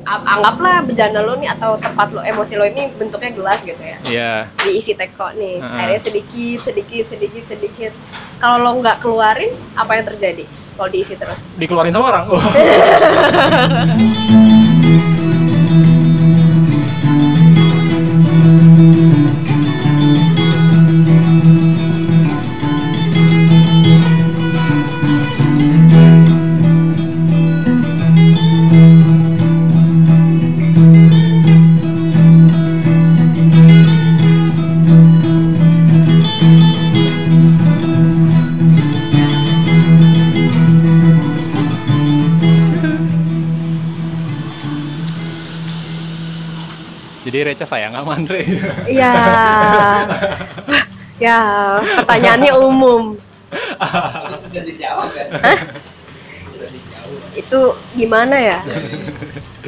anggaplah bejana lo nih atau tempat lo emosi lo ini bentuknya gelas gitu ya Iya. diisi teko nih Heeh. airnya sedikit sedikit sedikit sedikit kalau lo nggak keluarin apa yang terjadi kalau diisi terus Dikeluarin sama orang. Oh. Reca sayang sama Andre. Iya. ya, pertanyaannya umum. Itu sudah dijawab kan? Itu gimana ya?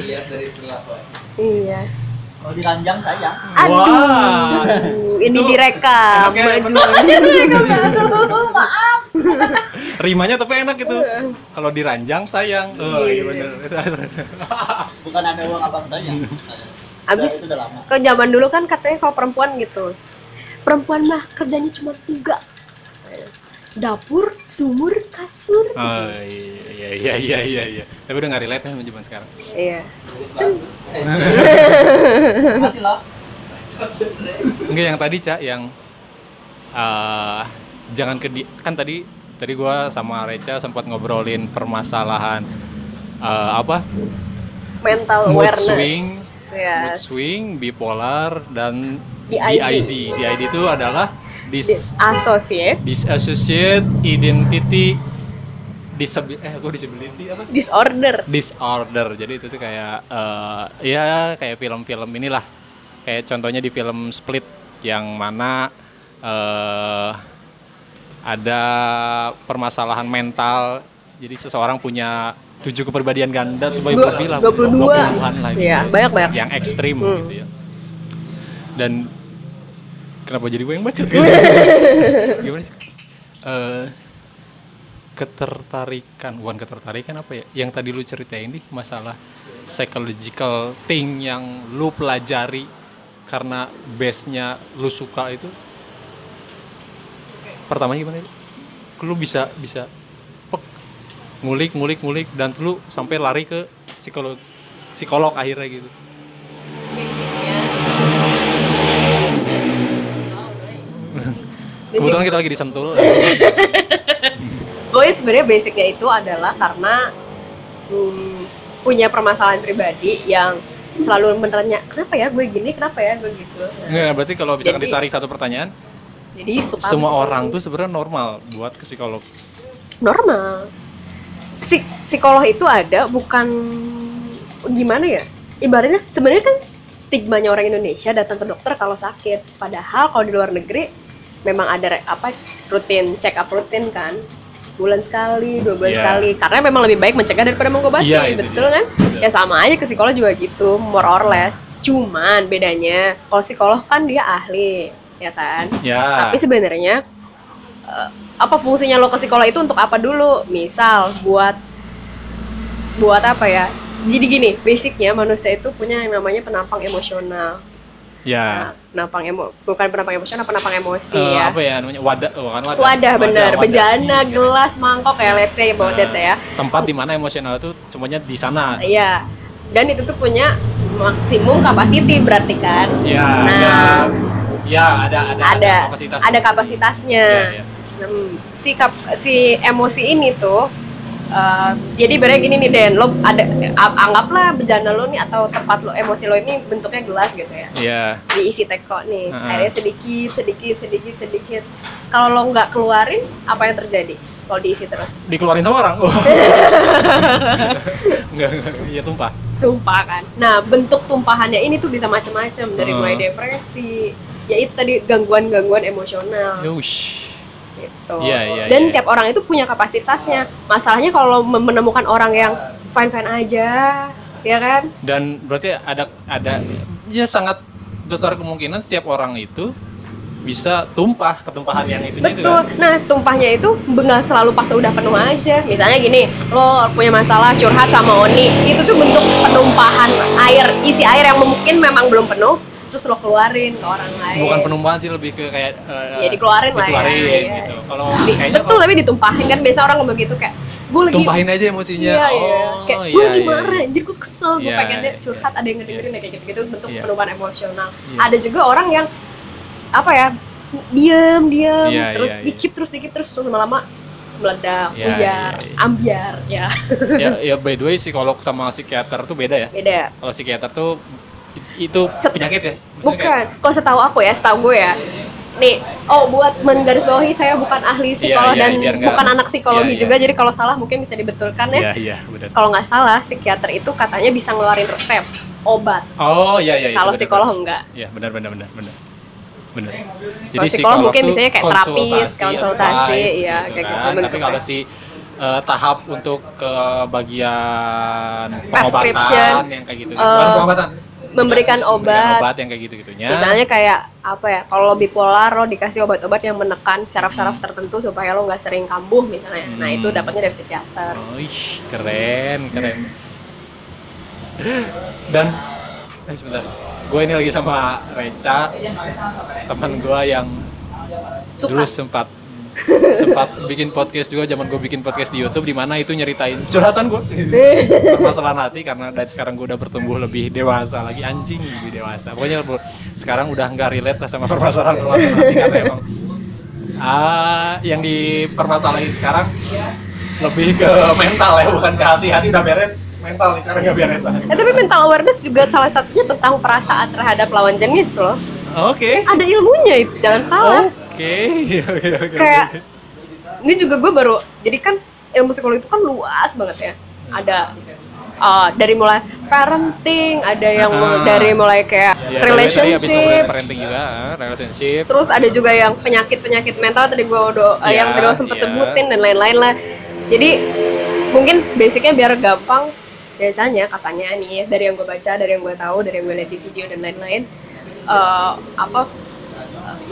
Lihat dari perlakuan. Iya. Kalau diranjang sayang. Aduh, Wah. ini Itu direkam. Aduh. Maaf. Rimanya tapi enak gitu. Kalau diranjang sayang. Oh, iya bener. Bukan ada uang abang sayang. Abis udah ke zaman dulu kan katanya kalau perempuan gitu. Perempuan mah kerjanya cuma tiga. Dapur, sumur, kasur. Oh iya iya iya iya iya. Tapi udah nggak relate ya sama zaman sekarang. Iya. Masih loh. Enggak yang tadi Cak yang eh jangan ke kan tadi tadi gua sama Reca sempat ngobrolin permasalahan eh, apa Mental mood awareness. swing, mood Yes. swing, bipolar dan DID. DID. DID itu adalah dis Disassociate, disassociate identity disabi eh gue disability apa disorder. disorder jadi itu tuh kayak eh, ya kayak film-film inilah kayak contohnya di film Split yang mana eh, ada permasalahan mental jadi seseorang punya tujuh kepribadian ganda tuh banyak Dua- lebih lah 22. 20-an lah gitu Iya, ya. banyak-banyak. yang ekstrim Hmm. gitu ya dan kenapa jadi gue yang baca gimana sih Eh, ketertarikan bukan ketertarikan apa ya yang tadi lu ceritain nih masalah psychological thing yang lu pelajari karena base-nya lu suka itu pertama gimana lu bisa bisa ngulik ngulik ngulik dan lu sampai lari ke psikolog psikolog akhirnya gitu kebetulan kita lagi disentul Pokoknya sebenarnya basicnya itu adalah karena hmm, punya permasalahan pribadi yang selalu menanya kenapa ya gue gini, kenapa ya gue gitu. Nggak, berarti kalau misalkan Jadi- ditarik satu pertanyaan Jadi semua orang psikolog. tuh sebenarnya normal buat ke psikolog normal. Psik psikolog itu ada bukan gimana ya? Ibaratnya sebenarnya kan stigmanya orang Indonesia datang ke dokter kalau sakit. Padahal kalau di luar negeri memang ada apa rutin check up rutin kan bulan sekali, dua bulan Iya. sekali. Karena memang lebih baik mencegah daripada mengobati, Iya, itu betul dia. kan? Betul. Ya sama aja ke psikolog juga gitu, more or less. Cuman bedanya kalau psikolog kan dia ahli, ya kan? ya Tapi sebenarnya eh, apa fungsinya lo ke psikolog itu untuk apa dulu? Misal buat buat apa ya? Jadi gini, basicnya manusia itu punya yang namanya penampang emosional. ya Nah, penampang emo bukan penampang emosional, penampang emosi Eh, ya. apa ya namanya wadah oh, kan wadah Wadah wadah. bejana, Iya. gelas, mangkok kayak let's say about that ya. tempat di mana emosional itu semuanya di sana Iya. Dan itu tuh punya maksimum capacity berarti kan? ya Nah. ya ya ada ada ada kapasitas ada kapasitasnya. Ya, ya. Hmm, si emosi ini tuh eh, jadi berarti gini nih Den, lo ada anggaplah bejana lo nih atau tempat lo emosi lo ini bentuknya gelas gitu ya. Iya. Diisi teko nih, Heeh. airnya sedikit, sedikit, sedikit, sedikit. Kalau lo nggak keluarin, apa yang terjadi? Kalau diisi terus, dikeluarin sama orang oh. enggak enggak iya tumpah tumpah kan. Nah, bentuk tumpahannya ini tuh bisa macam-macam dari Heeh. mulai depresi, ya itu tadi gangguan-gangguan emosional. Yush. Gitu. Iya, iya, Dan iya. tiap orang itu punya kapasitasnya. Masalahnya kalau menemukan orang yang fine fine aja, ya kan? dan berarti ada ada ya sangat besar kemungkinan setiap orang itu bisa tumpah ketumpahan yang itu itu Betul. kan Nah, tumpahnya itu nggak selalu pas udah penuh aja. Misalnya gini, lo punya masalah curhat sama Oni, itu tuh bentuk penumpahan air isi air yang mungkin memang belum penuh terus lo keluarin ke orang lain bukan penumpahan sih lebih ke kayak Ya, eh, dikeluarin lah ya, iya. gitu kalau betul kalau tapi ditumpahin kan biasa orang ngomong gitu kayak gue lagi tumpahin aja emosinya Iya, iya. oh Kayak iya, gue lagi iya, marah, iya. anjir gue kesel, gue Iya, pengennya iya. curhat, ada yang ngedengerin ya kayak gitu-gitu bentuk Iya. penumpahan emosional. Iya. Ada juga orang yang apa ya, diem, diem, Iya, terus iya, iya. dikit, terus dikit, terus lama-lama meledak, Iya, buyar, iya, iya. ambiar, ya ya, ya by the way psikolog sama psikiater tuh beda ya beda. kalau psikiater tuh itu Set- penyakit ya Maksudnya Bukan, kayak- kalau setahu aku ya, setahu gue ya. Nih, oh buat menggarisbawahi saya bukan ahli psikolog Iya, iya, dan biar nggak- bukan anak psikologi iya, juga, iya. jadi kalau salah mungkin bisa dibetulkan ya. iya iya Kalau nggak salah, psikiater itu katanya bisa ngeluarin resep obat. oh iya iya iya, kalau psikolog benar. enggak. Iya benar benar benar benar. Benar. Kalau psikolog mungkin tuh misalnya kayak terapis, konsultasi, iya, gitu kayak gitu kan. Tapi bentuknya. kalau si eh, tahap untuk ke bagian pengobatan yang kayak gitu, bukan eh, pengobatan. Memberikan obat. obat yang kayak gitu-gitunya. Misalnya kayak apa ya? Kalau lo bipolar lo dikasih obat-obat yang menekan syaraf-syaraf tertentu supaya lo nggak sering kambuh misalnya. Nah itu Hmm. dapatnya dari psikiater. Oh, keren, keren. Dan eh sebentar. Gue ini lagi sama Reca, teman gue yang Suka. dulu sempat sempat bikin podcast juga zaman gue bikin podcast di YouTube di mana itu nyeritain curhatan gue permasalahan hati karena dari sekarang gue udah bertumbuh lebih dewasa lagi anjing lebih dewasa pokoknya sekarang udah nggak relate lah sama permasalahan permasalahan hati karena emang ah yang dipermasalahin sekarang lebih ke mental ya bukan ke hati hati udah beres mental nih sekarang nggak beres. Eh tapi mental awareness juga salah satunya tentang perasaan terhadap lawan jenis loh. oke Ada ilmunya itu, jangan salah. oke oke oke Kayak ini juga gue baru jadi kan ilmu psikologi itu kan luas banget ya. Ada uh, dari mulai parenting, ada yang Ah. dari mulai kayak Ya, relationship, parenting juga ah, relationship terus ada juga yang penyakit-penyakit mental tadi gue udah uh, Iya, yang tadi lo sempet iya. sebutin dan lain-lain lah. Jadi mungkin basicnya biar gampang biasanya katanya nih dari yang gue baca, dari yang gue tahu, dari yang gue lihat di video dan lain-lain eh, apa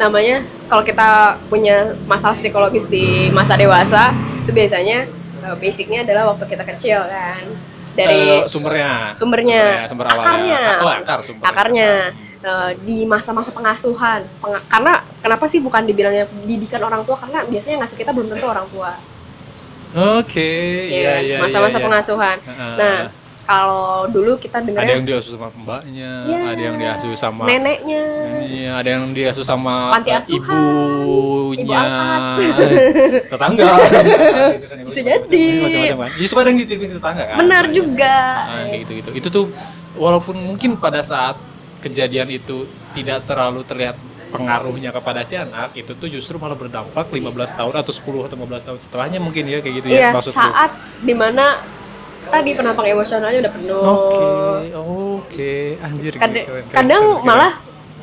namanya kalau kita punya masalah psikologis di masa dewasa itu biasanya eh, basicnya adalah waktu kita kecil kan. Dari Eh, sumbernya. sumbernya, sumber awalnya. Akarnya, oh, akar sumbernya. akarnya. Eh, di masa-masa pengasuhan. Penga- karena kenapa sih bukan dibilangnya didikan orang tua? Karena biasanya ngasuh kita belum tentu orang tua. Oke. Ya iya iya masa-masa iya, iya. pengasuhan. Heeh. nah kalau dulu kita ada dengarnya yang diasuh sama mbaknya Iya. ada yang diasuh sama neneknya Iya, ada yang diasuh sama Panti eh, asuhan, ibunya, ibu tetangga. gitu Bisa jadi. macam-macam kan. Ya, suka ada yang dititipin tetangga kan. benar juga Nah, kayak gitu-gitu. Itu tuh walaupun mungkin pada saat kejadian itu tidak terlalu terlihat pengaruhnya kepada si anak, itu tuh justru malah berdampak 15 tahun atau 10 atau 15 tahun setelahnya mungkin ya kayak gitu iya ya maksud lu. saat di mana tadi penampang emosionalnya udah penuh Oke, oke, anjir. Kad- keren, keren, kadang keren, keren. malah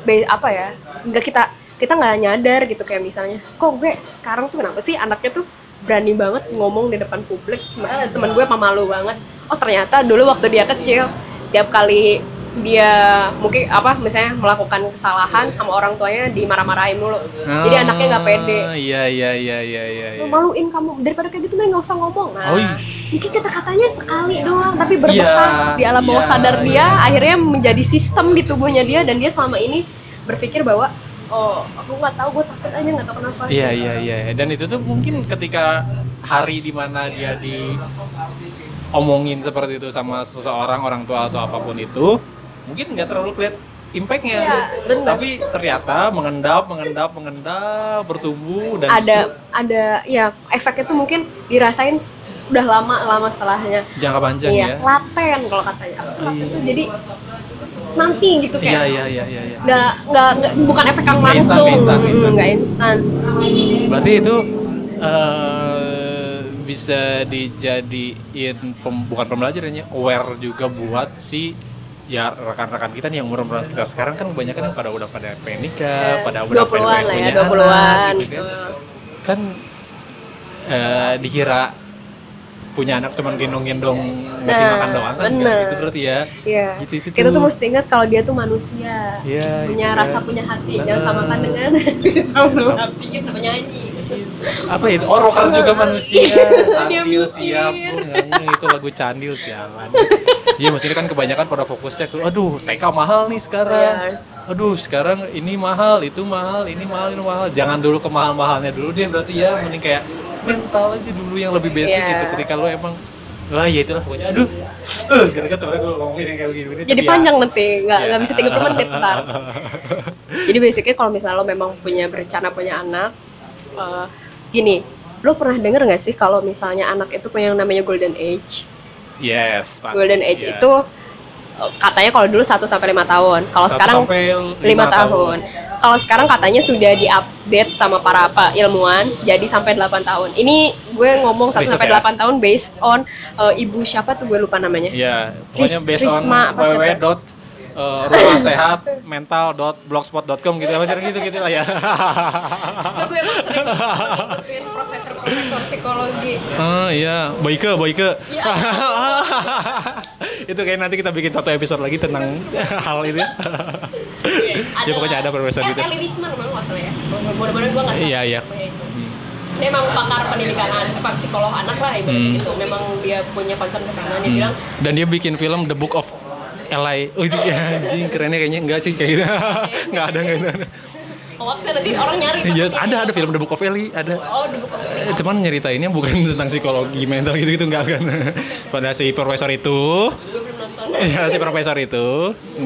be- apa ya nggak kita kita nggak nyadar gitu kayak misalnya kok gue sekarang tuh kenapa sih anaknya tuh berani banget ngomong di depan publik ada teman gue pemalu banget oh ternyata dulu waktu dia kecil tiap kali dia mungkin apa misalnya melakukan kesalahan sama orang tuanya dimarah-marahin mulu jadi anaknya nggak pede Ah, Iya, iya, iya, iya, iya. iya. "Lu maluin kamu daripada kayak gitu mending nggak usah ngomong nah Oh, mungkin kata-katanya sekali doang tapi berbekas Iya, di alam bawah iya, sadar dia iya. akhirnya menjadi sistem di tubuhnya dia dan dia selama ini berpikir bahwa oh aku nggak tahu gue takut aja nggak tahu kenapa Iya iya iya dan itu tuh mungkin ketika hari di mana dia diomongin seperti itu sama seseorang orang tua atau apa pun itu mungkin nggak terlalu kelihatan impactnya. Iya, bener. tapi ternyata mengendap mengendap mengendap bertumbuh dan ada justru ada ya efeknya tuh mungkin dirasain udah lama lama setelahnya. Jangka panjang iya ya. laten kalau katanya. Tuh laten tuh jadi nanti gitu iya kayak iya iya iya iya. nggak nggak nggak- bukan efek yang instan, langsung. nggak instan, instan. nggak instan. berarti itu eh, bisa dijadiin pem- bukan pembelajarannya aware juga buat si ya rekan-rekan kita nih yang umur-umuran kita sekarang kan kebanyakan yang pada udah pada pengen nikah, pada udah 20-an lah ya, punya 20-an anak, gitu kan. gitu. Kan eh, dikira punya anak cuman gendong-gendong ngasih Nah, makan doang kan bener. gitu berarti ya. Iya. Gitu, itu Kita tuh mesti ingat kalau dia tuh manusia. Iya, punya itu rasa kan. punya hati. Nah. Jangan samakan dengan sama hati kita penyanyi. Apa ya oh rocker juga manusia candil mikir. siap nggak nge, itu lagu candil sialan iya maksudnya kan kebanyakan pada fokusnya ke aduh TK mahal nih sekarang Iya. aduh sekarang ini mahal itu mahal ini mahal ini mahal jangan dulu ke mahal mahalnya dulu deh berarti ya mending kayak mental aja dulu yang lebih basic Iya. gitu ketika lo emang Wah ya itulah pokoknya aduh eh gara-gara sebenarnya gue ngomongin yang kayak begini Jadi panjang nanti, nggak nggak bisa 30 menit ntar. Iya. Jadi basically kalau misalnya lo memang punya berencana punya anak, eh, gini, lo pernah denger nggak sih kalau misalnya anak itu punya yang namanya golden age? yes pasti, golden age iya. itu katanya kalau dulu 1 sampai lima tahun. Kalau sekarang lima lima tahun. Kalau sekarang katanya sudah diupdate sama para apa ilmuwan jadi sampai 8 tahun. Ini gue ngomong 1 Riset sampai ya? 8 tahun based on eh, ibu siapa tuh gue lupa namanya. Iya, pokoknya Ris- based on Risma www eh, rumah sehat mental dot blogspot.com gitu macam gitu gitu lah ya. Nah, gue emang sering ngikutin profesor-profesor psikologi. Ah iya, Boyke, Boyke. Iya. itu kayak nanti kita bikin satu episode lagi tentang hal itu. ya. Ya, pokoknya ada profesor gitu. Eli Risman memang nggak salah ya. Mudah-mudahan gue nggak salah. Iya, iya. Memang pakar pendidikan anak, psikolog anak lah ibaratnya Hmm. gitu. Memang dia punya concern ke sana. Dia bilang, Dan dia bikin film The Book of Eli. Oh, itu ya, anjing kerennya kayaknya enggak sih kayak gitu. Enggak ada enggak ada. hoax nanti orang nyari. Yes, ada gitu. ada film The Book of Eli, ada. Oh, the book of Eli. Eh, cuman nyeritainnya bukan tentang psikologi mental gitu gitu enggak kan pada si profesor itu Gue belum nonton. ya si profesor itu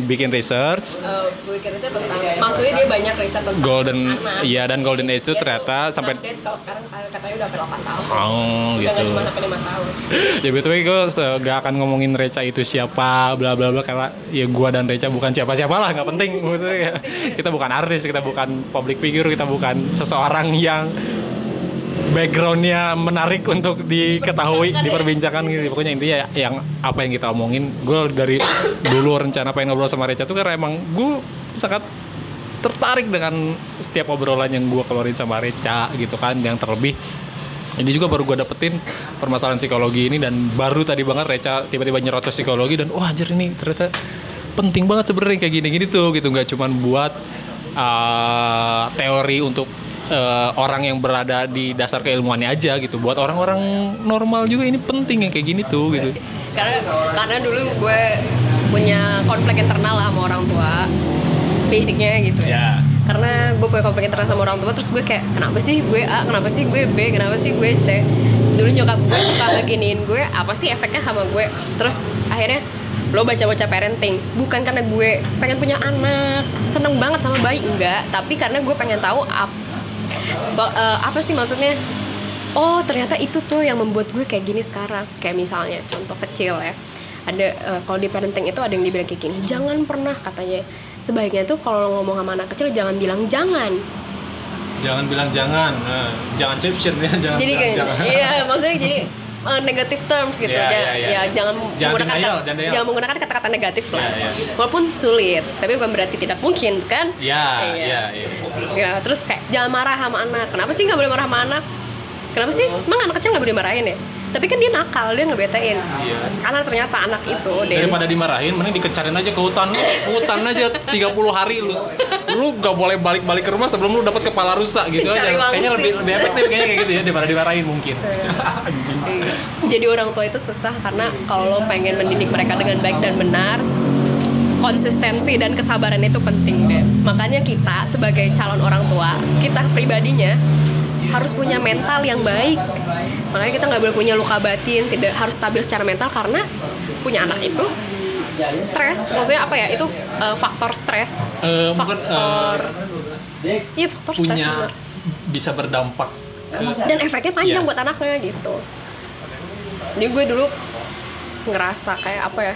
bikin research gue kira sih tentang maksudnya dia banyak riset tentang golden anak. iya dan golden age itu ternyata sampai update kalau sekarang katanya udah sampai 8 tahun. oh Udah gitu cuma sampai 5 tahun. ya betul gue gak akan ngomongin Reca itu siapa bla bla bla karena ya gua dan Reca bukan siapa siapa lah nggak penting maksudnya ya. kita bukan artis kita bukan public figure kita bukan seseorang yang backgroundnya menarik untuk diketahui diperbincangkan gitu. Pokoknya intinya yang apa yang kita omongin gue dari dulu rencana pengen ngobrol sama Reca tuh karena emang gue sangat tertarik dengan setiap obrolan yang gue keluarin sama Reca gitu kan. Yang terlebih ini juga baru gue dapetin permasalahan psikologi ini dan baru tadi banget Reca tiba-tiba nyerocos psikologi dan wah anjir ini ternyata penting banget sebenarnya kayak gini-gini tuh gitu. Nggak cuman buat uh, teori untuk uh, orang yang berada di dasar keilmuannya aja gitu. Buat orang-orang normal juga ini penting yang kayak gini tuh gitu. Karena karena dulu gue punya konflik internal lah sama orang tua basicnya gitu. Ya. Karena gue punya konflik internal sama orang tua terus gue kayak kenapa sih gue A? Kenapa sih gue B? Kenapa sih gue C? Dulu nyokap gue suka ngeginiin gue apa sih efeknya sama gue? Terus akhirnya lo baca-baca parenting bukan karena gue pengen punya anak seneng banget sama bayi enggak. Tapi karena gue pengen tahu ap- eh, apa sih maksudnya? Oh ternyata itu tuh yang membuat gue kayak gini sekarang. Kayak misalnya contoh kecil ya. Ada eh, kalau di parenting itu ada yang dibilang kayak gini jangan pernah katanya. Sebaiknya tuh kalau ngomong sama anak kecil jangan bilang jangan. Jangan bilang jangan. Nah, jangan caption ya jangan jadi bilang kayak jangan. iya maksudnya jadi eh, negative terms gitu. Iya, ya, iya, iya. ya jangan, Jangan menggunakan denial, kata- jangan jangan menggunakan kata-kata negatif lah. Iya, iya. walaupun sulit tapi bukan berarti tidak mungkin kan? Ya, ya. Ya, terus kayak jangan marah sama anak. Kenapa sih nggak boleh marah sama anak? Kenapa sih? Emang anak kecil nggak boleh marahin ya tapi kan dia nakal dia ngebetain Iya. karena ternyata anak itu dia daripada dimarahin mending dikecarin aja ke hutan. Ke hutan aja 30 hari lu lu gak boleh balik-balik ke rumah sebelum lu dapat kepala rusak gitu Cari aja. kayaknya lebih lebih efektif kayaknya kayak gitu ya daripada dimarahin mungkin. Anjing. Jadi orang tua itu susah karena kalau lo pengen mendidik mereka dengan baik dan benar konsistensi dan kesabaran itu penting deh makanya kita sebagai calon orang tua kita pribadinya harus punya mental yang baik. Makanya kita nggak boleh punya luka batin tidak harus stabil secara mental karena punya anak itu stres. Maksudnya apa ya? Itu eh, faktor stres. Eh, mungkin, faktor iya faktor stres punya bisa berdampak ke dan efeknya panjang Iya. buat anaknya gitu. Jadi gue dulu ngerasa kayak apa ya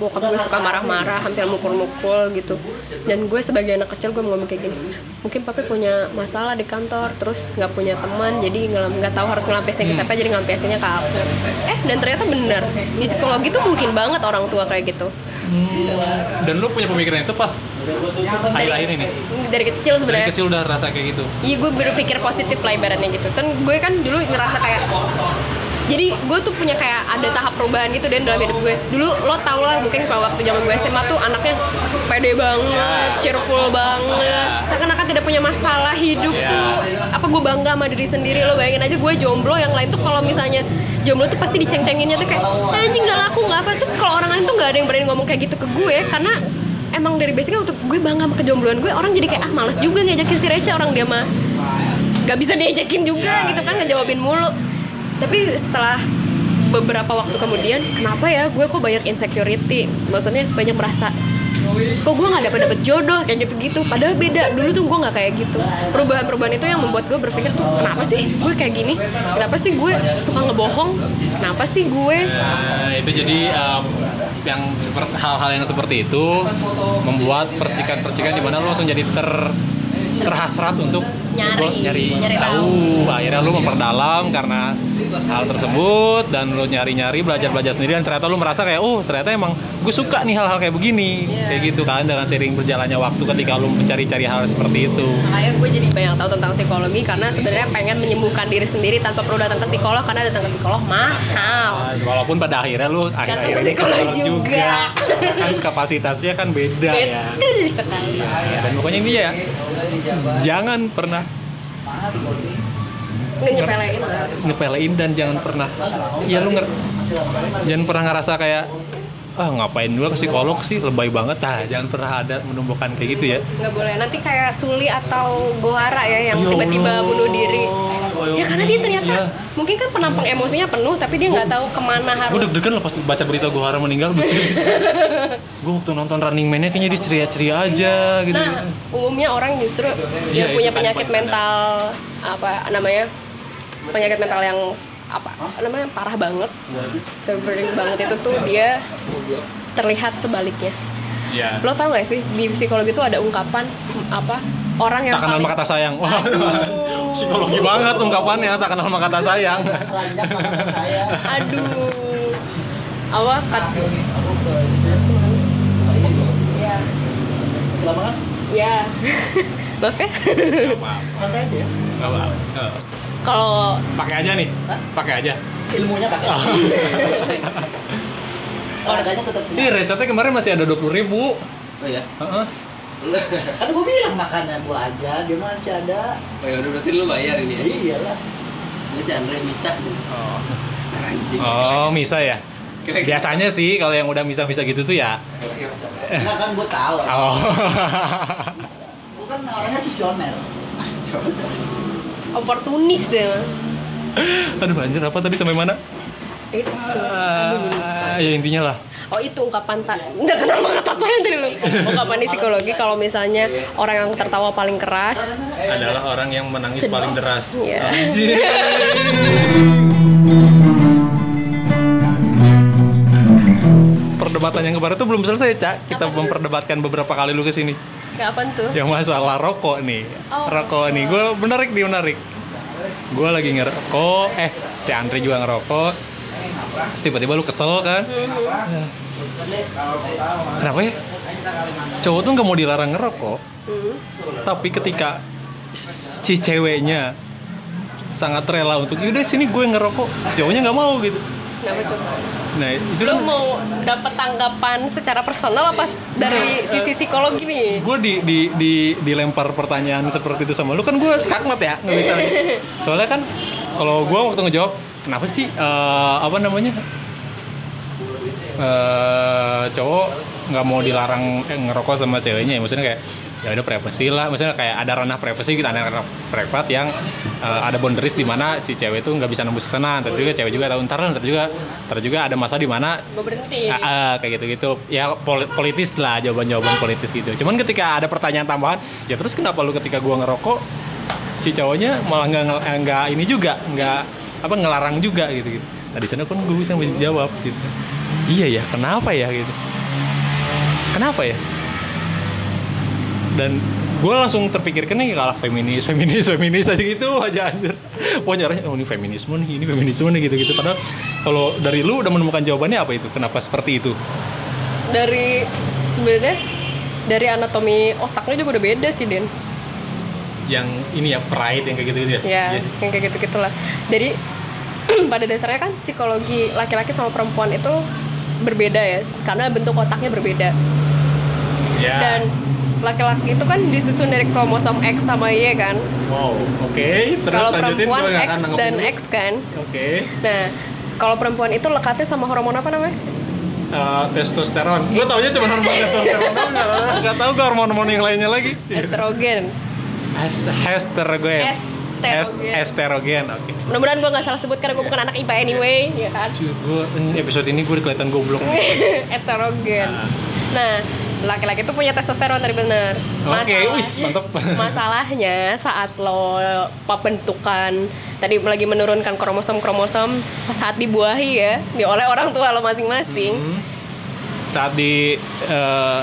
bokap gue suka marah-marah hampir mukul-mukul gitu. Dan gue sebagai anak kecil gue ngomong kayak gini mungkin papi punya masalah di kantor terus nggak punya teman jadi nggak nggak tahu harus ngelampiasin ke siapa jadi ngelampiasinnya ke aku. Eh dan ternyata bener. Di psikologi tuh mungkin banget orang tua kayak gitu. Dan lu punya pemikiran itu pas akhir-akhir ini? dari kecil dari sebenarnya. kecil udah rasa kayak gitu? Iya gue berpikir positif lah ibaratnya gitu. Kan gue kan dulu ngerasa kayak jadi gue tuh punya kayak ada tahap perubahan gitu dan dalam hidup gue. Dulu lo tau lah mungkin kalau waktu zaman gue SMA tuh anaknya pede banget cheerful banget. Seakan-akan tidak punya masalah hidup tuh. Apa gue bangga sama diri sendiri? Lo bayangin aja gue jomblo yang lain tuh kalau misalnya jomblo tuh pasti diceng-cenginnya tuh kayak "Eh, anjing gak laku nggak apa. Terus kalau orang lain tuh nggak ada yang berani ngomong kayak gitu ke gue karena emang dari basicnya waktu gue bangga sama kejombloan gue orang jadi kayak ah males juga ngajakin si Reca orang dia mah gak bisa diajakin juga gitu kan ngejawabin mulu tapi setelah beberapa waktu kemudian kenapa ya gue kok banyak insecurity? Maksudnya banyak merasa kok gue nggak dapet dapet jodoh? Kayak gitu gitu padahal beda. Dulu tuh gue nggak kayak gitu. Perubahan perubahan itu yang membuat gue berpikir tuh kenapa sih gue kayak gini? Kenapa sih gue suka ngebohong? Kenapa sih gue Nah, itu jadi um, yang seperti hal-hal yang seperti itu membuat percikan-percikan di mana lo langsung jadi ter terhasrat untuk Nyari, nyari, nyari tahu. Akhirnya lo memperdalam karena hal tersebut dan lo nyari-nyari belajar-belajar sendiri dan ternyata lo merasa kayak oh ternyata emang gue suka nih hal-hal kayak begini Iya. kayak gitu kan dengan sering berjalannya waktu ketika lo mencari-cari hal seperti itu. makanya gue jadi banyak tahu tentang psikologi karena sebenarnya pengen menyembuhkan diri sendiri tanpa perlu datang ke psikolog karena datang ke psikolog mahal Nah, walaupun pada akhirnya lu akhir-akhir ini psikolog keluar juga. kan kapasitasnya kan beda ya. betul sekali Ya, dan pokoknya ini ya jangan pernah nggak nyepelein lah. Dan jangan pernah. Ya lu nger jangan pernah ngerasa kayak ah ngapain gua ke psikolog sih? Lebay banget. Ah jangan pernah ada menumbuhkan kayak gitu ya. Nggak boleh. Nanti kayak Suli atau Gohara ya yang Ya tiba-tiba bunuh diri. Ya karena dia ternyata Iya. mungkin kan penampung emosinya penuh tapi dia nggak tahu ke mana gue harus deg-degan loh pas baca berita Gohara meninggal. Gue gue waktu nonton Running Man-nya kayaknya dia ceria-ceria aja gitu nah umumnya orang justru Iya, yang punya kan penyakit mental apa namanya penyakit mental yang apa namanya parah banget. Severe banget itu tuh dia terlihat sebaliknya. Ya lo tau gak sih di psikologi itu ada ungkapan apa orang yang tak kenal paling kata sayang. Wah. Psikologi banget ungkapannya tak kenal sama kata sayang. Aduh. Apa kat ya Selama kan ya maaf ya. Santai aja ya. Nggak apa-apa. Kalau pakai aja nih pakai aja Ilmunya pakai. Harganya tetap Ih, recetnya kemarin masih ada 20.000 ribu. Oh ya. Heeh. Kan gua bilang makannya gua aja, dia masih ada. Oh ya udah berarti lu bayar ini ya. Iyalah. Ini si Andre bisa sih. Oh. Dasar anjing. oh, misa ya. Kira-kira. Biasanya sih kalau yang udah misa-misa gitu tuh ya. Enggak kan gua tahu. Oh. Gua kan orangnya visioner. oportunis deh Aduh anjir apa tadi sampai mana? itu Ah, ya intinya lah. oh itu ungkapan tak nggak kenal sama kata saya tadi lu ungkapan di psikologi kalau misalnya orang yang tertawa paling keras Adalah orang yang menangis Sedih. paling deras. Iya. Anjir. Perdebatan yang kemarin tuh belum selesai, Cak. Kita memperdebatkan beberapa kali lu ke sini. Kayak apa tuh? Yang masalah rokok nih. Oh. rokok nih. Gue menarik nih menarik. Gue lagi ngerokok. Eh si Andre juga ngerokok. Terus tiba-tiba lu kesel kan? Mhm. kenapa ya? Cowok tuh nggak mau dilarang ngerokok. Hmm. tapi ketika si ceweknya sangat rela untuk yaudah sini gue ngerokok. Si cowoknya nggak mau gitu. Kenapa coba? Nah itu Lu kan mau dapat tanggapan secara personal apa dari sisi psikologi nih? gue di, di, di, dilempar pertanyaan seperti itu sama lu kan gue skakmat ya nggak bisa soalnya kan kalau gue waktu ngejawab kenapa sih eh, apa namanya eh cowok nggak mau dilarang eh, ngerokok sama ceweknya ya. Maksudnya kayak ya udah privasi lah. Maksudnya kayak ada ranah privasi gitu ada ranah privat yang eh, ada boundaries di mana si cewek itu nggak bisa nembus sana. Ntar juga cewek juga tahu ntar ntar juga ntar juga ada masa di mana berhenti. Ah, ah, kayak gitu-gitu. Ya poli- politis lah jawaban-jawaban politis gitu. Cuman ketika ada pertanyaan tambahan ya terus kenapa lu ketika gua ngerokok si cowoknya malah nggak eh, nggak ini juga nggak apa ngelarang juga gitu gitu nah di sana kan gue bisa jawab gitu. Iya ya kenapa ya gitu kenapa ya dan gue langsung terpikirkan nih kalah feminis feminis feminis aja gitu aja anjir pokoknya arahnya, oh ini feminisme nih ini feminisme nih gitu gitu padahal kalau dari lu udah menemukan jawabannya apa itu kenapa seperti itu Dari sebenarnya dari anatomi otaknya juga udah beda sih Den. yang ini ya pride yang kayak gitu gitu ya Ya, Yes. yang kayak gitu gitulah. Jadi pada dasarnya kan psikologi laki-laki sama perempuan itu berbeda ya karena bentuk otaknya berbeda Ya. dan laki-laki itu kan disusun dari kromosom X sama Y kan wow, oke. Terus kalau perempuan X dan. X kan Oke. nah kalau perempuan itu lekatnya sama hormon apa namanya Eh, testosteron. Gue taunya cuma hormon testosteron doang. Nggak tahu gue hormon-hormon yang lainnya lagi. estrogen Es- Estrogen. Estrogen. Es- Estrogen. Oke. mudah-mudahan gue nggak salah sebut karena gue bukan anak IPA anyway ya kan Cuy, gue episode ini gue kelihatan goblok. estrogen nah laki-laki itu punya testosteron tadi bener Oke, wis, mantep. masalahnya saat lo pembentukan tadi lagi menurunkan kromosom kromosom saat dibuahi ya di oleh orang tua lo masing-masing Hmm. Saat di eh,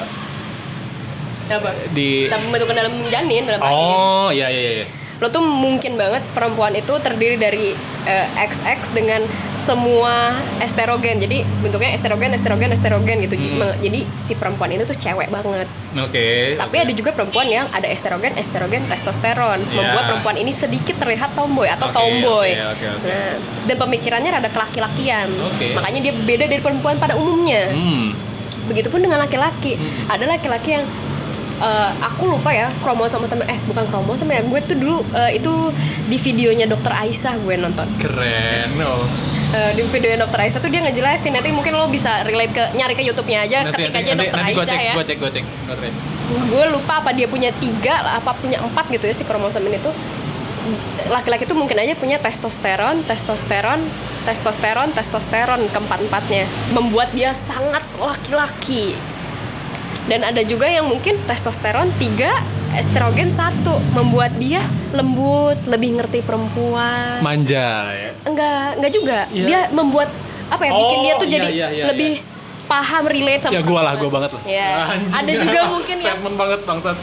apa di kita pembentukan dalam janin dalam rahim Oh, iya iya iya. Lo tuh mungkin banget perempuan itu terdiri dari eh, XX dengan semua estrogen jadi bentuknya estrogen estrogen estrogen gitu Hmm. Jadi si perempuan itu tuh cewek banget Oke. tapi ada juga perempuan yang ada estrogen estrogen testosteron Ya. membuat perempuan ini sedikit terlihat tomboy atau Oke, tomboy oke, oke, oke. Nah, dan pemikirannya rada kelaki-lakian Oke. makanya dia beda dari perempuan pada umumnya Hmm. Begitupun dengan laki-laki. Ada laki-laki yang eh, aku lupa ya kromosom atau eh bukan kromosom ya. Gue tuh dulu eh, itu di videonya Dokter Aisyah gue nonton. Keren. Oh. Eh, di videonya Dokter Aisyah tuh dia ngejelasin nanti mungkin lo bisa relate ke nyari ke YouTube-nya aja Nanti ketik nanti aja nanti, Dokter nanti gue Aisyah cek, ya. gue cek, gue cek. Gue terus. Gue lupa apa dia punya tiga apa punya empat gitu ya si kromosom ini tuh laki-laki tuh mungkin aja punya testosteron, testosteron, testosteron, testosteron keempat-empatnya membuat dia sangat laki-laki. Dan ada juga yang mungkin testosteron tiga, estrogen satu membuat dia lembut, lebih ngerti perempuan. Manja ya. enggak, enggak juga. Iya. Dia membuat apa ya? bikin Oh, dia tuh iya, jadi iya, iya, lebih paham relate sama Ya gue lah, gue banget lah. Ya. Anjing. Ada juga mungkin ya Statement banget bangsat.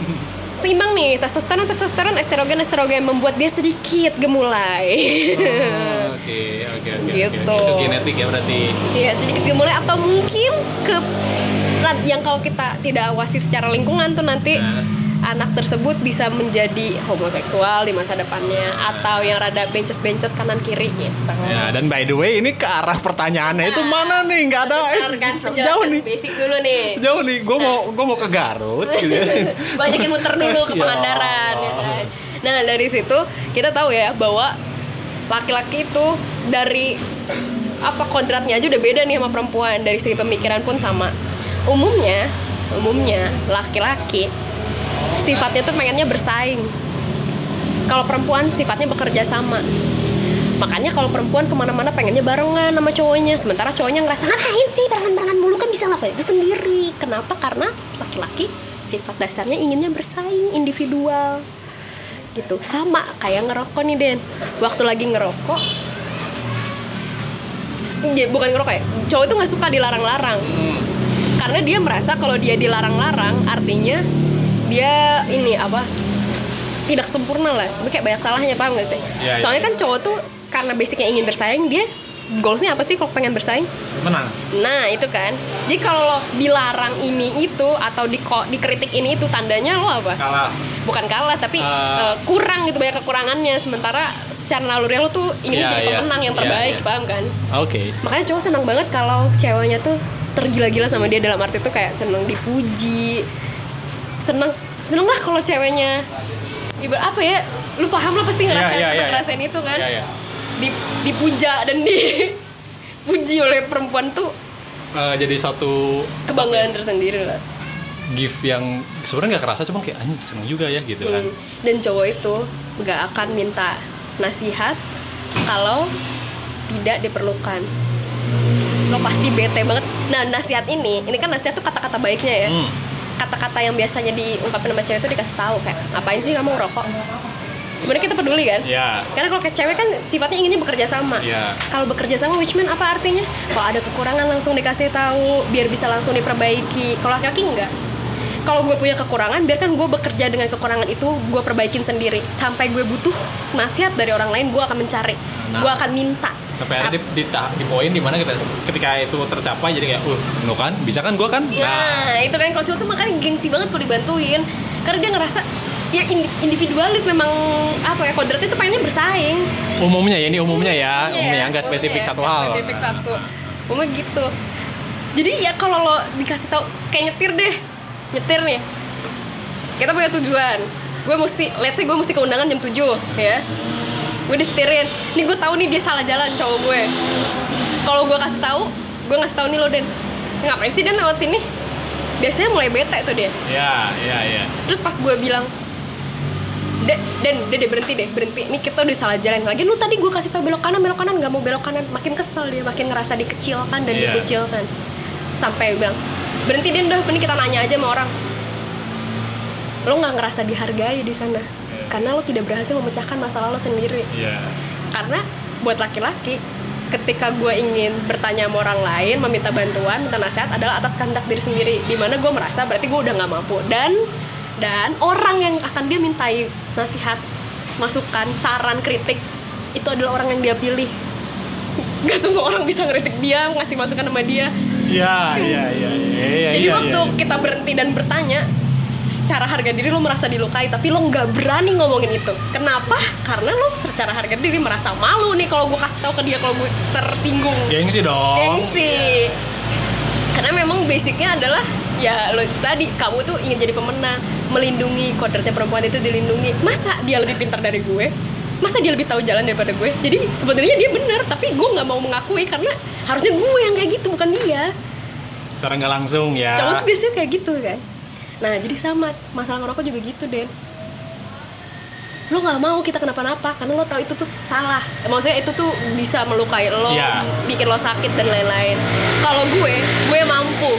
seimbang nih testosteron testosteron estrogen estrogen membuat dia sedikit gemulai Oh, Oke, oke, oke. Gitu. Itu genetik ya berarti. ya sedikit gemulai atau mungkin ke nah, yang kalau kita tidak awasi secara lingkungan tuh nanti Nah. anak tersebut bisa menjadi homoseksual di masa depannya atau yang rada bences-bences kanan kiri gitu Ya, dan by the way ini ke arah pertanyaannya itu mana nih? Nggak ada. Eh, kan jauh nih. basic dulu nih Jauh nih. Gue mau gue mau ke Garut gitu. gue ajakin muter dulu ke Ya Pangandaran ya kan. Nah dari situ kita tahu ya bahwa laki-laki itu dari apa kodratnya aja udah beda nih sama perempuan dari segi pemikiran pun sama. Umumnya, umumnya laki-laki sifatnya tuh pengennya bersaing. Kalau perempuan sifatnya bekerja sama. Makanya kalau perempuan ke mana-mana pengennya barengan sama cowoknya. Sementara cowoknya ngerasa ngapain sih barengan-barengan mulu? Kan bisa ngelakuin itu sendiri. Kenapa? Karena laki-laki sifat dasarnya inginnya bersaing individual. Gitu. Sama kayak ngerokok nih Den. Waktu lagi ngerokok ya, bukan ngerokok ya? Cowok itu nggak suka dilarang-larang karena dia merasa kalau dia dilarang-larang artinya dia ini apa tidak sempurna lah Tapi kayak banyak salahnya paham gak sih Iya, iya, soalnya iya. kan cowok tuh karena basicnya ingin bersaing dia goalsnya apa sih kalau pengen bersaing Menang. Nah itu kan Jadi kalau lo dilarang ini itu Atau di dikritik ini itu Tandanya lo apa? Kalah. Bukan kalah tapi Eh. eh, kurang gitu banyak kekurangannya Sementara secara naluri lo tuh inginnya Iya, jadi iya. pemenang yang Iya, terbaik iya. Paham kan? Oke. Makanya cowok senang banget kalau ceweknya tuh tergila-gila sama dia dalam arti tuh kayak seneng dipuji Seneng Seneng lah kalau ceweknya Ibarat apa ya Lu paham lah pasti ngerasain Iya, iya, iya. ngerasain itu kan Iya, iya. Di, Dipuja dan dipuji oleh perempuan tuh Eh, jadi satu kebanggaan tersendiri lah gift yang sebenarnya nggak kerasa cuma kayak anjing seneng juga ya gitu kan. Hmm. dan cowok itu nggak akan minta nasihat kalau tidak diperlukan lo pasti bete banget nah nasihat ini ini kan nasihat tuh kata-kata baiknya ya Hmm. kata-kata yang biasanya diungkapin sama cewek itu dikasih tahu kayak ngapain sih kamu ngerokok sebenarnya kita peduli kan Ya. karena kalau kayak cewek kan sifatnya inginnya bekerja sama. Iya. Kalau bekerja sama which mean apa artinya? Kalau ada kekurangan langsung dikasih tahu biar bisa langsung diperbaiki. Kalau laki-laki enggak. Kalau gue punya kekurangan, biarkan gue bekerja dengan kekurangan itu, gue perbaikin sendiri. Sampai gue butuh nasihat dari orang lain, gue akan mencari, Nah. gue akan minta. Sampai ada di, di, di poin di mana kita ketika itu tercapai jadi kayak, uh, lo kan, bisa kan, gua kan. Nah, itu kan kalau cowok tuh makanya gengsi banget kalau dibantuin. Karena dia ngerasa, ya indi- individualis memang apa ya kodratnya tuh pengennya bersaing umumnya ya ini umumnya ya Iya, umumnya nggak umumnya spesifik ya, satu nggak hal spesifik satu umumnya gitu jadi ya kalau lo dikasih tahu kayak nyetir deh nyetir nih kita punya tujuan gue mesti let's say gue mesti ke undangan jam 7 ya gue disetirin nih gue tahu nih dia salah jalan cowok gue kalau gue kasih tahu gue ngasih tahu nih lo Den ngapain sih Den lewat sini biasanya mulai bete tuh dia ya ya ya terus pas gue bilang Den, Den, Den, berhenti deh, berhenti. Ini kita udah salah jalan lagi. Lu tadi gue kasih tau belok kanan, belok kanan, nggak mau belok kanan. Makin kesel dia, makin ngerasa dikecilkan dan Iya. dikucilkan. Sampai bilang, berhenti Den, udah, ini kita nanya aja sama orang. Lo nggak ngerasa dihargai di sana, karena lo tidak berhasil memecahkan masalah lo sendiri. ya Karena buat laki-laki, ketika gue ingin bertanya sama orang lain, meminta bantuan, minta nasihat adalah atas kehendak diri sendiri. Di mana gue merasa berarti gue udah nggak mampu dan dan orang yang akan dia mintai nasihat, masukan, saran, kritik itu adalah orang yang dia pilih. Gak semua orang bisa ngeritik dia, ngasih masukan sama dia. ya ya ya kita berhenti dan bertanya, secara harga diri lo merasa dilukai, tapi lo nggak berani ngomongin itu. Kenapa? Karena lo secara harga diri merasa malu nih kalau gue kasih tahu ke dia kalau gue tersinggung. gengsi dong Gengsi. Karena memang basicnya adalah ya lo tadi kamu tuh ingin jadi pemenang, melindungi kodratnya perempuan itu dilindungi. Masa dia lebih pintar dari gue? Masa dia lebih tahu jalan daripada gue? Jadi sebenarnya dia benar, tapi gue nggak mau mengakui karena harusnya gue yang kayak gitu bukan dia secara nggak langsung ya. Cowok tuh biasanya kayak gitu kan? Nah jadi sama masalah ngerokok juga gitu Den. Lo nggak mau kita kenapa-napa karena lo tahu itu tuh salah. Maksudnya itu tuh bisa melukai lo Iya. bikin lo sakit dan lain-lain. Kalau gue gue mampu.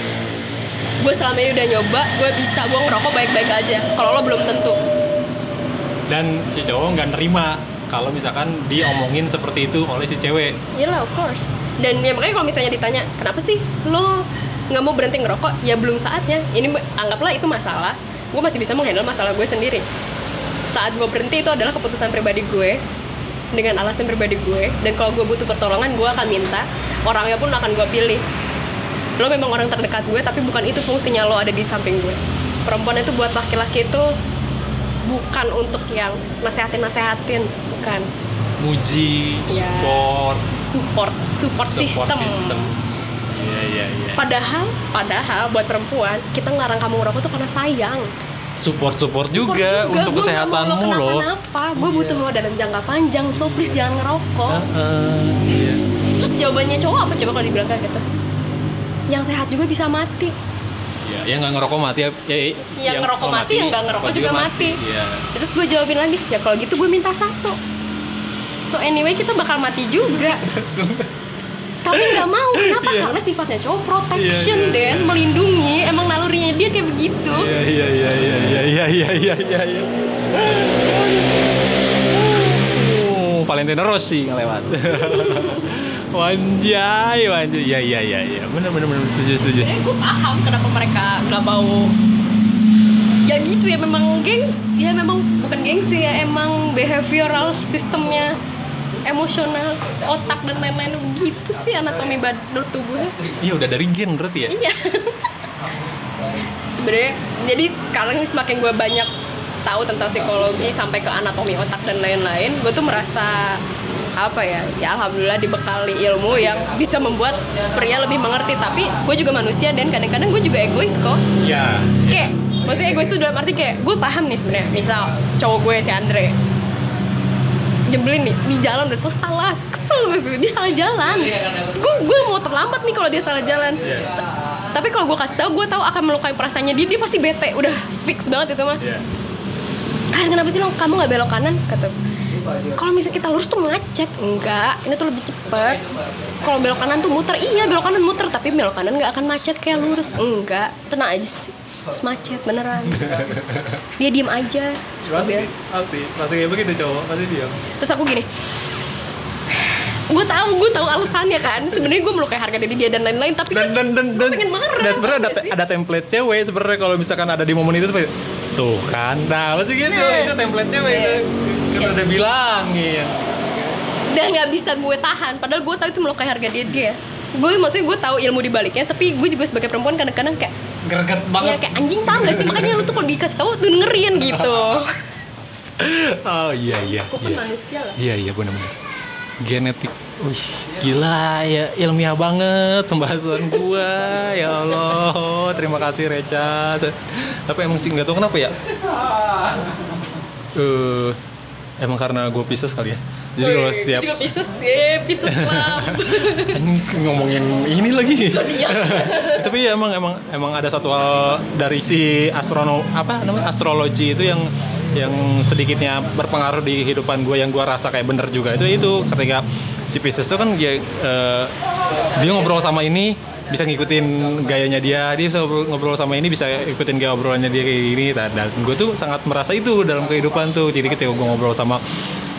Gue selama ini udah nyoba gue bisa gue ngerokok baik-baik aja kalau lo belum tentu. Dan si cowok nggak nerima kalau misalkan diomongin seperti itu oleh si cewek. Iyalah of course. Dan ya makanya kalau misalnya ditanya Kenapa sih lo nggak mau berhenti ngerokok Ya belum saatnya. Ini anggaplah itu masalah. Gue masih bisa menghandle masalah gue sendiri. Saat gue berhenti itu adalah keputusan pribadi gue Dengan alasan pribadi gue Dan kalau gue butuh pertolongan gue akan minta. Orangnya pun akan gue pilih. Lo memang orang terdekat gue Tapi bukan itu fungsinya lo ada di samping gue Perempuan itu buat laki-laki itu Bukan untuk yang nasehatin-nasehatin Bukan. Muji Ya. support. Support support, support system. system iya iya iya Padahal, padahal buat perempuan kita ngelarang kamu ngerokok tuh karena sayang. support support juga, Support untuk Gua kesehatanmu lo loh kenapa-napa. Gue Iya. butuh lo dalam jangka panjang. So please jangan ngerokok. Heeh, iya. Terus jawabannya cowok apa coba kalau dibilang kayak gitu? Yang sehat juga bisa mati. Ya, yang nggak ngerokok mati ya, ya Yang ngerokok kalau mati, yang nggak ngerokok juga mati. Iya. Terus gue jawabin lagi, ya kalau gitu gue minta satu. Tuh anyway kita bakal mati juga. Tapi nggak mau, kenapa? Iya. Karena sifatnya cowok protection Iya, iya, dan iya. melindungi. Emang nalurinya dia kayak begitu. Iya iya iya iya iya iya iya iya iya iya. Oh, Valentino Rossi ngelewat. Wanjay, wanjay. Iya iya iya iya. Benar benar benar setuju setuju. sebenarnya gue paham kenapa mereka nggak mau ya gitu ya memang gengs ya memang bukan gengsi ya emang behavioral sistemnya emosional otak dan lain-lain gitu sih anatomi badan tubuhnya Iya udah dari gen berarti ya. iya. Sebenarnya jadi sekarang ini semakin gue banyak tahu tentang psikologi sampai ke anatomi otak dan lain-lain gue tuh merasa apa ya ya alhamdulillah dibekali ilmu yang bisa membuat pria lebih mengerti. Tapi gue juga manusia dan kadang-kadang gue juga egois kok. Iya. kayak maksudnya egois itu dalam arti kayak gue paham nih sebenarnya. Misal cowok gue si Andre jebelin nih di jalan udah tuh salah kesel gue dia salah jalan. Gue gue mau terlambat nih kalau dia salah jalan. Tapi kalau gue kasih tahu gue tahu akan melukai perasaannya dia dia pasti bete udah fix banget itu mah. Iya. ah kenapa sih lo kamu nggak belok kanan? Kata kalau misalnya kita lurus tuh macet. Enggak ini tuh lebih cepet. Kalau belok kanan tuh muter iya belok kanan muter tapi belok kanan nggak akan macet kayak lurus. Enggak tenang aja sih terus macet beneran dia diem aja Terus bilang- pasti, pasti kayak begitu cowok, pasti dia. terus aku gini gue tahu gue tahu alasannya kan sebenarnya gue melukai harga diri dia dan lain-lain tapi Dan kan dan dan gue pengen marah dan sebenarnya ada sih? ada template cewek sebenarnya kalau misalkan ada di momen itu tuh tuh kan, nah pasti gitu Nah. itu template cewek Iya. itu kan Iya. udah bilangin. dan nggak bisa gue tahan padahal gue tahu itu melukai harga diri dia gue maksudnya gue tahu ilmu di baliknya tapi gue juga sebagai perempuan kadang-kadang kayak greget banget. Kayak anjing paham gak sih? Makanya lu tuh kalau dikasih tahu tuh dengerin gitu. oh iya iya Aku kan iya. manusia lah. iya iya benar-benar genetik. Wih, gila ya ilmiah banget pembahasan gua. Ya Allah terima kasih Reca. Tapi emang sih nggak tahu kenapa ya. Eh emang karena gue Pisces kali ya jadi kalau setiap juga Pisces, ya Pisces. Anjing, ngomongin ini lagi. Tapi ya emang emang emang ada satu hal dari si astrono apa namanya astrologi itu yang yang sedikitnya berpengaruh di kehidupan gue yang gue rasa kayak bener juga. Itu itu ketika si Pisces itu kan dia eh, dia ngobrol sama ini bisa ngikutin gayanya dia dia bisa ngobrol, sama ini bisa ikutin gaya obrolannya dia kayak gini dan gue tuh sangat merasa itu dalam kehidupan tuh. Jadi ketika gue ngobrol sama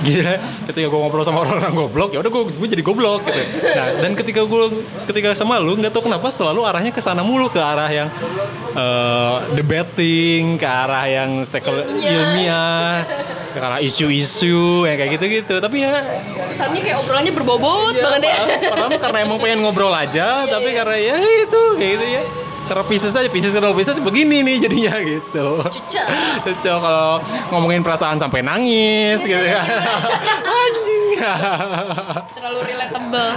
gila ketika gue ngobrol sama orang-orang goblok ya udah gue gue jadi goblok gitu. Nah dan ketika gue ketika sama lu nggak tahu kenapa selalu arahnya ke sana mulu ke arah yang eh, debating ke arah yang sekul ilmiah. ke arah isu-isu yang kayak gitu-gitu. Tapi ya Kesannya kayak obrolannya berbobot ya, banget ya. padahal, karena emang pengen ngobrol aja tapi karena ya itu kayak gitu ya karena Pisces aja Pisces kalau Pisces begini nih jadinya gitu. Cuca kalau ngomongin perasaan sampai nangis gitu kan anjing Terlalu relatable.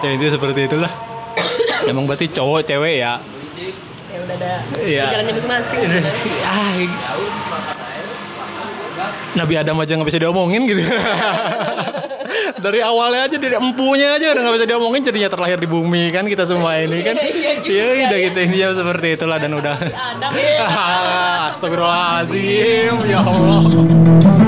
ya itu seperti itulah emang berarti cowok cewek ya Ya udah ada Iya. jalannya masing-masing. ah, Nabi Adam aja nggak bisa diomongin gitu dari awalnya aja dari empunya aja udah nggak bisa diomongin jadinya terlahir di bumi kan kita semua ini kan Iya juga Iya, udah ya. gitu intinya seperti itulah dan udah ya. Astagfirullahaladzim ya Allah